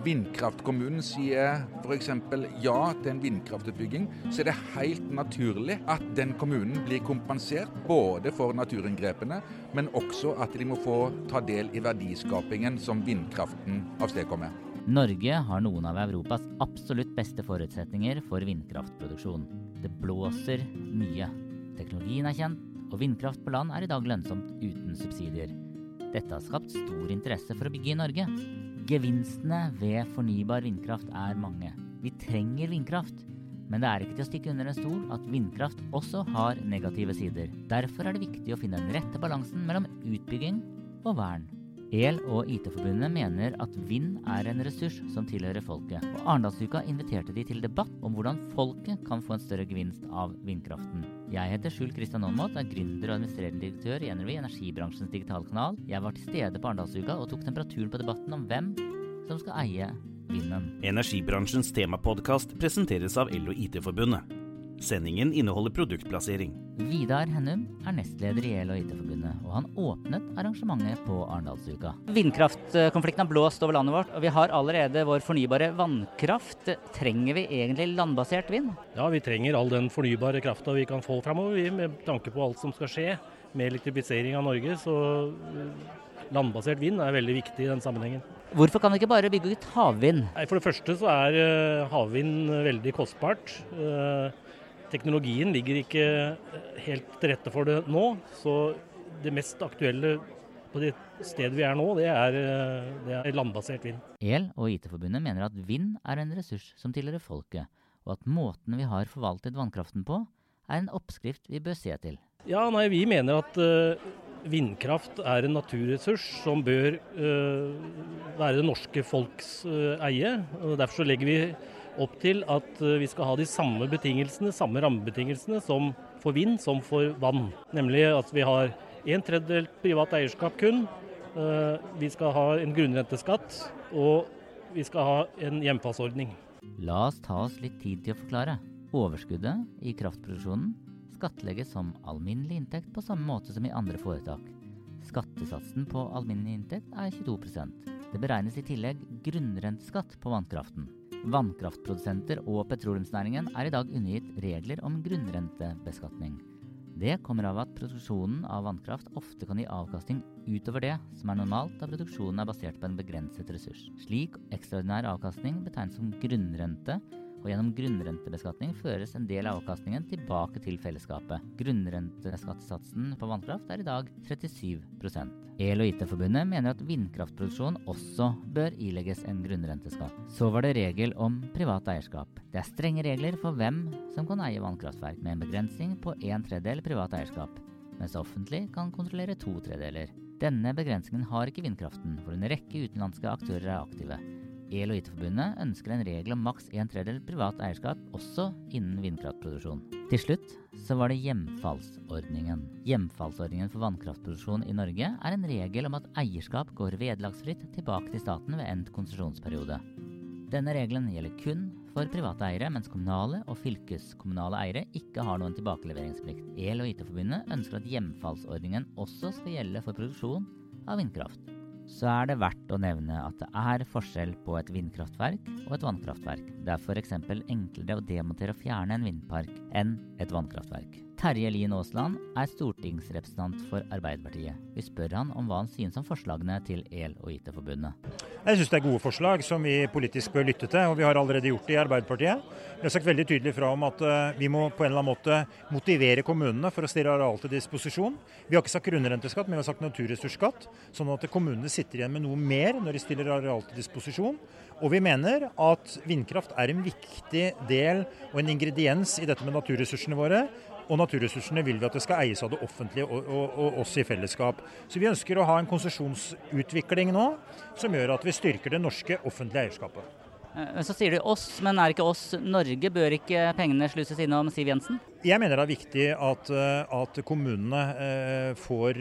vindkraftkommunen sier f.eks. ja til en vindkraftutbygging, så er det helt naturlig at den kommunen blir kompensert både for naturinngrepene, men også at de må få ta del i verdiskapingen som vindkraften avstedkommer. Norge har noen av Europas absolutt beste forutsetninger for vindkraftproduksjon. Det blåser mye. Teknologien er kjent, og vindkraft på land er i dag lønnsomt uten subsidier. Dette har skapt stor interesse for å bygge i Norge. Gevinstene ved fornybar vindkraft er mange. Vi trenger vindkraft. Men det er ikke til å stikke under en stol at vindkraft også har negative sider. Derfor er det viktig å finne den rette balansen mellom utbygging og vern. El- og IT-forbundet mener at vind er en ressurs som tilhører folket, og Arendalsuka inviterte de til debatt om hvordan folket kan få en større gevinst av vindkraften. Jeg heter Skjul Kristian Aamodt, er gründer og administrerende direktør i NRV, energibransjens digitalkanal. Jeg var til stede på Arendalsuka og tok temperaturen på debatten om hvem som skal eie vinden. Energibransjens temapodkast presenteres av EL og IT-forbundet. Sendingen inneholder produktplassering. Vidar Hennum er nestleder i EL og IT-forbundet, og han åpnet arrangementet på Arendalsuka. Vindkraftkonflikten har blåst over landet vårt, og vi har allerede vår fornybare vannkraft. Trenger vi egentlig landbasert vind? Ja, vi trenger all den fornybare krafta vi kan få framover, med tanke på alt som skal skje med elektrifisering av Norge. Så landbasert vind er veldig viktig i den sammenhengen. Hvorfor kan vi ikke bare bygge ut havvind? For det første så er uh, havvind veldig kostbart. Teknologien ligger ikke helt til rette for det nå. Så det mest aktuelle på det stedet vi er nå, det er, uh, det er landbasert vind. EL og IT-forbundet mener at vind er en ressurs som tilhører folket, og at måten vi har forvaltet vannkraften på, er en oppskrift vi bør se til. Ja, nei, Vi mener at uh, vindkraft er en naturressurs som bør uh, være det norske folks uh, eie. og Derfor så legger vi opp til at vi skal ha de samme betingelsene, samme rammebetingelsene som for vind som for vann. Nemlig at vi har en tredjedel privat eierskap kun. vi skal ha en grunnrenteskatt, og vi skal ha en hjemfallsordning. La oss ta oss litt tid til å forklare. Overskuddet i kraftproduksjonen skattlegges som alminnelig inntekt på samme måte som i andre foretak. Skattesatsen på alminnelig inntekt er 22% Det beregnes i tillegg grunnrenteskatt på vannkraften. Vannkraftprodusenter og petroleumsnæringen er i dag undergitt regler om grunnrentebeskatning. Det kommer av at produksjonen av vannkraft ofte kan gi avkastning utover det som er normalt da produksjonen er basert på en begrenset ressurs. Slik ekstraordinær avkastning betegnes som grunnrente, og gjennom grunnrentebeskatning føres en del av avkastningen tilbake til fellesskapet. Grunnrenteskattesatsen på vannkraft er i dag 37 EL og IT-forbundet mener at vindkraftproduksjon også bør ilegges en grunnrenteskatt. Så var det regel om privat eierskap. Det er strenge regler for hvem som kan eie vannkraftverk, med en begrensning på en tredjedel privat eierskap, mens offentlig kan kontrollere to tredeler. Denne begrensningen har ikke vindkraften, hvor en rekke utenlandske aktører er aktive. EL og IT-forbundet ønsker en regel om maks en tredjedel privat eierskap også innen vindkraftproduksjon. Til slutt så var det hjemfallsordningen. Hjemfallsordningen for vannkraftproduksjon i Norge er en regel om at eierskap går vederlagsfritt tilbake til staten ved endt konsesjonsperiode. Denne regelen gjelder kun for private eiere, mens kommunale og fylkeskommunale eiere ikke har noen tilbakeleveringsplikt. EL og IT-forbundet ønsker at hjemfallsordningen også skal gjelde for produksjon av vindkraft så er det verdt å nevne at det er forskjell på et vindkraftverk og et vannkraftverk. Det er f.eks. enklere å demontere og fjerne en vindpark enn et vannkraftverk. Terje Lien Aasland er stortingsrepresentant for Arbeiderpartiet. Vi spør han om hva han synes om forslagene til EL og IT-forbundet. Jeg synes det er gode forslag som vi politisk bør lytte til, og vi har allerede gjort det i Arbeiderpartiet. Vi har sagt veldig tydelig fra om at eh, vi må på en eller annen måte motivere kommunene for å stille areal til disposisjon. Vi har ikke sagt grunnrenteskatt, men vi har sagt naturressursskatt. Sånn at kommunene sitter igjen med noe mer når de stiller areal til disposisjon. Og vi mener at vindkraft er en viktig del og en ingrediens i dette med naturressursene våre. Og naturressursene vil vi at det skal eies av det offentlige og, og, og oss i fellesskap. Så vi ønsker å ha en konsesjonsutvikling nå som gjør at vi styrker det norske offentlige eierskapet. Eh, men Så sier du oss, men er ikke oss Norge? Bør ikke pengene sluses innom Siv Jensen? Jeg mener det er viktig at, eh, at kommunene eh, får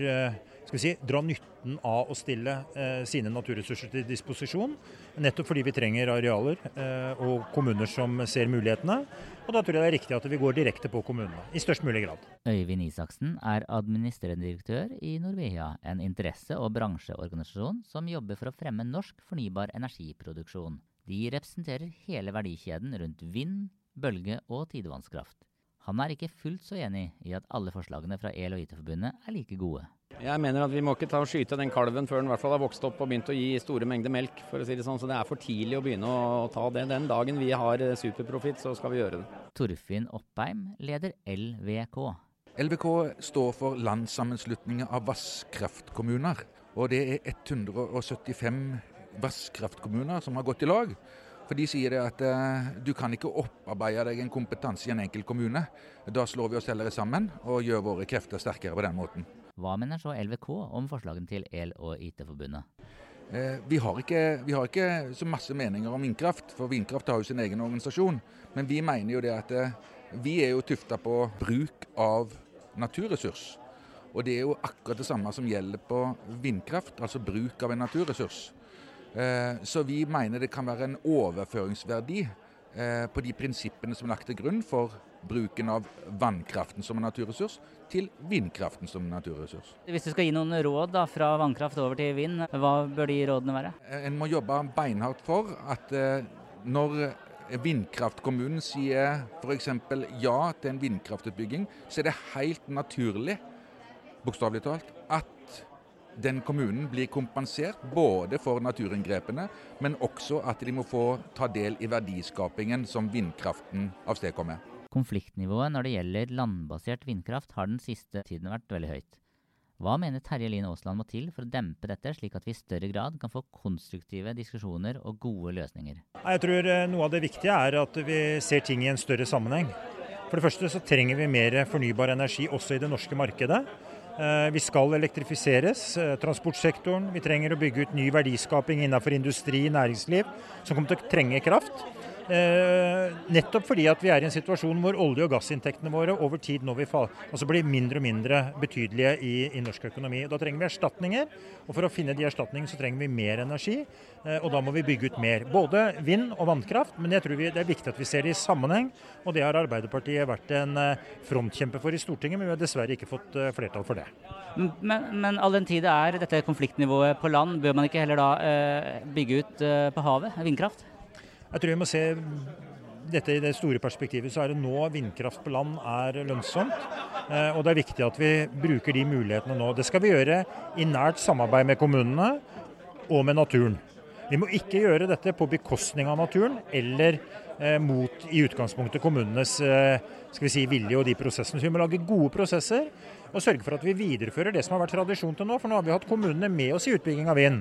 skal vi si, dra nytten av å stille eh, sine naturressurser til disposisjon. Nettopp fordi vi trenger arealer eh, og kommuner som ser mulighetene. Og da tror jeg det er riktig at vi går direkte på kommunene, i størst mulig grad. Øyvind Isaksen er administrerende direktør i Norvea, en interesse- og bransjeorganisasjon som jobber for å fremme norsk fornybar energiproduksjon. De representerer hele verdikjeden rundt vind, bølge og tidevannskraft. Han er ikke fullt så enig i at alle forslagene fra EL og IT-forbundet er like gode. Jeg mener at vi må ikke ta og skyte den kalven før den i hvert fall har vokst opp og begynt å gi store mengder melk. for å si det sånn. Så det er for tidlig å begynne å ta det. Den dagen vi har eh, superprofitt, så skal vi gjøre det. Torfinn Oppheim leder LVK. LVK står for Landssammenslutningen av vasskraftkommuner. Og det er 175 vasskraftkommuner som har gått i lag. For de sier det at eh, du kan ikke opparbeide deg en kompetanse i en enkelt kommune. Da slår vi oss heller sammen og gjør våre krefter sterkere på den måten. Hva mener så LVK om forslagene til EL og IT-forbundet? Eh, vi, har ikke, vi har ikke så masse meninger om vindkraft, for vindkraft har jo sin egen organisasjon. Men vi mener jo det at eh, vi er jo tufta på bruk av naturressurs. Og det er jo akkurat det samme som gjelder på vindkraft, altså bruk av en naturressurs. Eh, så vi mener det kan være en overføringsverdi på de prinsippene som er lagt til grunn for bruken av vannkraften som en naturressurs, til vindkraften som en naturressurs. Hvis du skal gi noen råd da, fra vannkraft over til vind, hva bør de rådene være? Eh, En må jobbe beinhardt for at når vindkraftkommunen sier f.eks. ja til en vindkraftutbygging, så er det helt naturlig, bokstavelig talt, at den kommunen blir kompensert både for naturinngrepene, men også at de må få ta del i verdiskapingen som vindkraften avstedkommer. Konfliktnivået når det gjelder landbasert vindkraft har den siste tiden vært veldig høyt. Hva mener Terje Lien Aasland må til for å dempe dette, slik at vi i større grad kan få konstruktive diskusjoner og gode løsninger? Jeg tror eh, noe av det viktige er at vi ser ting i en større sammenheng. For det første så trenger vi mer fornybar energi også i det norske markedet. Eh, vi skal elektrifiseres, eh, transportsektoren. Vi trenger å bygge ut ny verdiskaping innenfor industri, næringsliv, som kommer til å trenge kraft. Eh, nettopp fordi at vi er i en situasjon hvor olje- og gassinntektene våre over tid nå vil falle, altså blir mindre og mindre betydelige i, i, norsk økonomi. Da trenger vi erstatninger, og for å finne de erstatningene så trenger vi mer energi. Eh, og da må vi bygge ut mer. Både vind og vannkraft, men jeg tror vi, det er viktig at vi ser det i sammenheng. Og det har Arbeiderpartiet vært en eh, frontkjemper for i Stortinget, men vi har dessverre ikke fått flertall for det. Men, men all den tid det er dette konfliktnivået på land, bør man ikke heller da bygge ut på havet? Vindkraft? Jeg tror vi må se dette i det store perspektivet. Så er det nå vindkraft på land er lønnsomt. Eh, og det er viktig at vi bruker de mulighetene nå. Det skal vi gjøre i nært samarbeid med kommunene og med naturen. Vi må ikke gjøre dette på bekostning av naturen eller eh, mot i utgangspunktet kommunenes eh, skal vi si, vilje og de prosessene. Så vi må lage gode prosesser og sørge for at vi viderefører det som har vært tradisjon til nå. For nå har vi hatt kommunene med oss i utbygging av vind.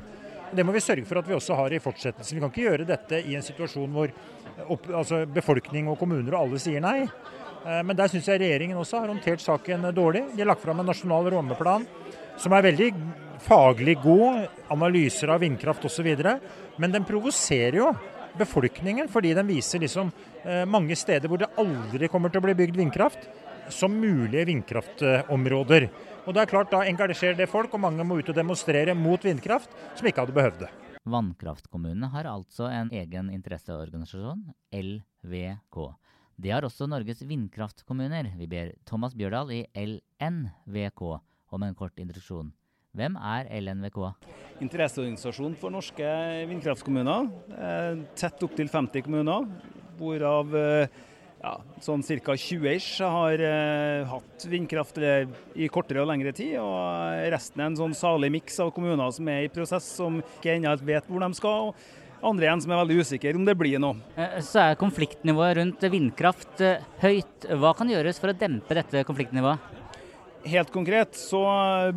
Det må vi sørge for at vi også har i fortsettelsen. Vi kan ikke gjøre dette i en situasjon hvor opp, altså befolkning og kommuner og alle sier nei. Eh, men der syns jeg regjeringen også har håndtert saken dårlig. De har lagt fram en nasjonal rammeplan som er veldig faglig god, analyser av vindkraft osv. Men den provoserer jo befolkningen, fordi den viser liksom eh, mange steder hvor det aldri kommer til å bli bygd vindkraft, som mulige vindkraftområder. Og det er klart, Da engasjerer det folk, og mange må ut og demonstrere mot vindkraft som ikke hadde behøvd det. Vannkraftkommunene har altså en egen interesseorganisasjon, LVK. Det har også Norges vindkraftkommuner. Vi ber Thomas Bjørdal i LNVK om en kort introduksjon. Hvem er LNVK? Interesseorganisasjon for norske vindkraftkommuner. Eh, tett opptil 50 kommuner, hvorav eh, ja, sånn ca. 20 ish har eh, hatt vindkraft i kortere og lengre tid. Og resten er en sånn salig miks av kommuner som er i prosess, som ikke ennå vet hvor de skal. og andre igjen som er veldig usikre om det blir noe. Så er konfliktnivået rundt vindkraft høyt. Hva kan gjøres for å dempe dette konfliktnivået? Helt konkret så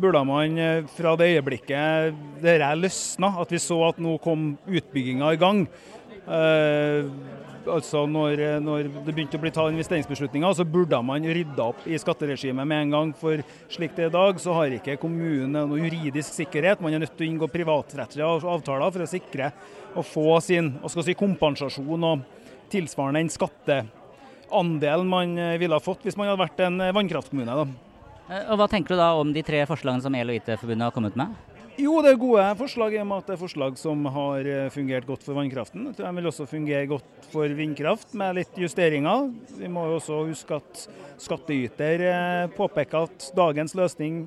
burde man fra det øyeblikket dette løsna, at vi så at nå kom utbygginga i gang, Eh, altså når, når, det begynte å bli tatt investeringsbeslutninger, så burde man rydda opp i skatteregimet med en gang. For slik det er i dag, så har ikke kommunen noe juridisk sikkerhet. Man er nødt til å inngå privatrettslige avtaler for å sikre å få sin si, kompensasjon og tilsvarende den skatteandelen man ville ha fått hvis man hadde vært en vannkraftkommune. Da. Eh, og Hva tenker du da om de tre forslagene som EL og IT-forbundet har kommet med? Jo, det er gode forslag i og med at det er forslag som har eh, fungert godt for vannkraften. Jeg tror De vil også fungere godt for vindkraft, med litt justeringer. Vi må jo også huske at skattyter eh, påpeker at dagens løsning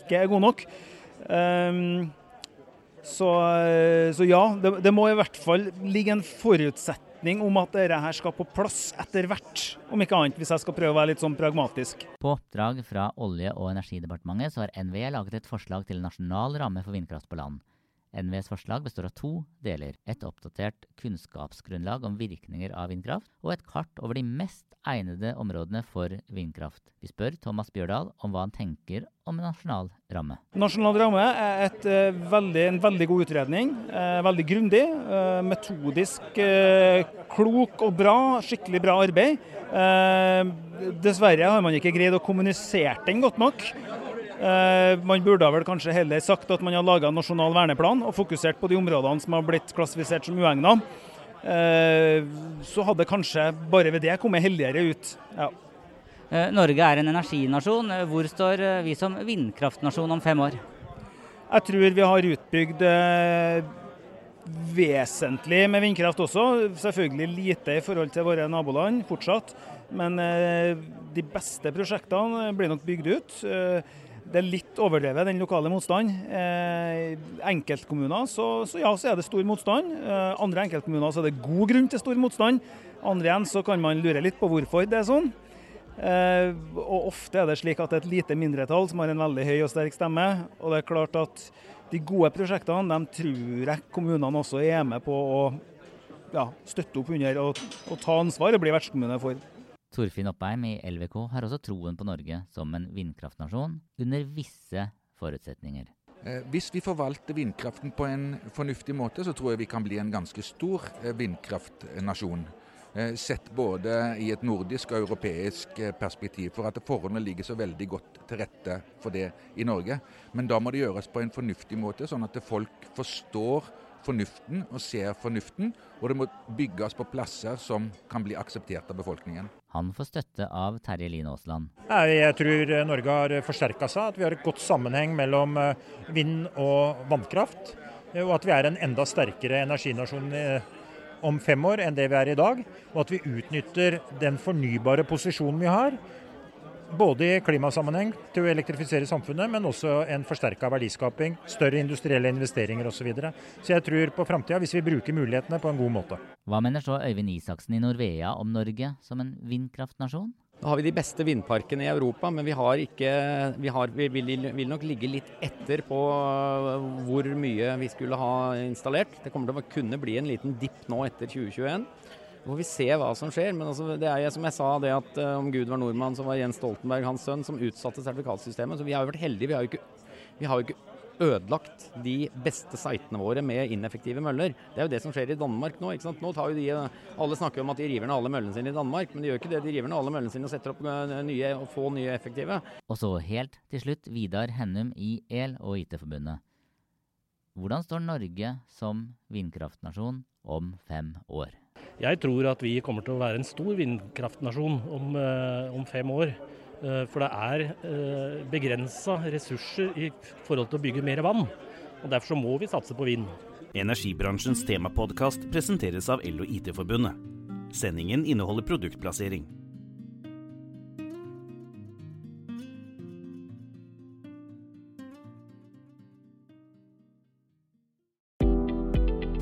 ikke er god nok. Um, så, eh, så, ja, det, det, må i hvert fall ligge en forutsetning forventning om at dette her skal på plass etter hvert, om ikke annet, hvis jeg skal prøve å være litt sånn pragmatisk. På oppdrag fra Olje- og energidepartementet så har NVE laget et forslag til nasjonal ramme for vindkraft på land. NVEs forslag består av to deler. Et oppdatert kunnskapsgrunnlag om virkninger av vindkraft, og et kart over de mest egnede områdene for vindkraft. Vi spør Thomas Bjørdal om hva han tenker om en nasjonal ramme. Nasjonal ramme er et, uh, veldig, en veldig god utredning. Uh, veldig grundig. Uh, metodisk klok og bra. Skikkelig bra arbeid. dessverre har man ikke greid å kommunisere den godt nok. Eh, man burde vel kanskje heller sagt at man har laga en nasjonal verneplan og fokusert på de områdene som har blitt klassifisert som uegna. Eh, så hadde kanskje bare ved det kommet heldigere ut. Ja. Eh, Norge er en energinasjon. Hvor står vi som vindkraftnasjon om fem år? Jeg tror vi har utbygd vesentlig med vindkraft også. Selvfølgelig lite i forhold til våre naboland fortsatt. Men de beste prosjektene blir nok bygd ut det er litt overdrevet, den lokale motstanden. Eh, enkeltkommuner så, så, ja, så er det stor motstand. Eh, andre enkeltkommuner så er det god grunn til stor motstand. Andre igjen så kan man lure litt på hvorfor det er sånn. Eh, og ofte er det slik at det er et lite mindretall som har en veldig høy og sterk stemme. Og det er klart at de gode prosjektene de tror jeg kommunene også er med på å ja, støtte opp under og, og ta ansvar og bli vertskommune for. Torfinn Oppheim i LVK har også troen på Norge som en vindkraftnasjon, under visse forutsetninger. Eh, hvis vi forvalter vindkraften på en fornuftig måte, så tror jeg vi kan bli en ganske stor eh, vindkraftnasjon. Eh, sett både i et nordisk og europeisk perspektiv, for at forholdene ligger så veldig godt til rette for det i Norge. Men da må det gjøres på en fornuftig måte, sånn at folk forstår fornuften og ser fornuften. Og det må bygges på plasser som kan bli akseptert av befolkningen. Han får støtte av Terje Lien Aasland. Jeg tror Norge har forsterka seg, at vi har et godt sammenheng mellom eh, vind og vannkraft. Og at vi er en enda sterkere energinasjon eh, om fem år enn det vi er i dag. Og at vi utnytter den fornybare posisjonen vi har både i klimasammenheng til å elektrifisere samfunnet, men også en forsterka verdiskaping, større industrielle investeringer osv. Så, videre. så jeg tror på framtida, hvis vi bruker mulighetene på en god måte. Hva mener så Øyvind Isaksen i Norvea om Norge som en vindkraftnasjon? Da har vi de beste vindparkene i Europa, men vi, har ikke, vi, har, vi vil, vil, nok ligge litt etter på hvor mye vi skulle ha installert. Det kommer til å kunne bli en liten dipp nå etter 2021. Får vi se hva som skjer. Men altså, det er som jeg sa, det at uh, om Gud var nordmann, så var Jens Stoltenberg hans sønn som utsatte sertifikatsystemet. Så vi har jo vært heldige. Vi har jo ikke, vi har jo ikke ødelagt de beste sitene våre med ineffektive møller. Det er jo det som skjer i Danmark nå. ikke sant? Nå tar jo de, Alle snakker om at de river ned alle møllene sine i Danmark, men de gjør ikke det. De river ned alle møllene sine og setter opp eh, nye og få nye effektive. Og så helt til slutt Vidar Hennum i EL og IT-forbundet. Hvordan står Norge som vindkraftnasjon om fem år? Jeg tror at vi kommer til å være en stor vindkraftnasjon om, eh, om fem år. Eh, for det er eh, begrensa ressurser i forhold til å bygge mer vann. og Derfor så må vi satse på vind. Energibransjens temapodkast presenteres av EL og IT-forbundet. Sendingen inneholder produktplassering.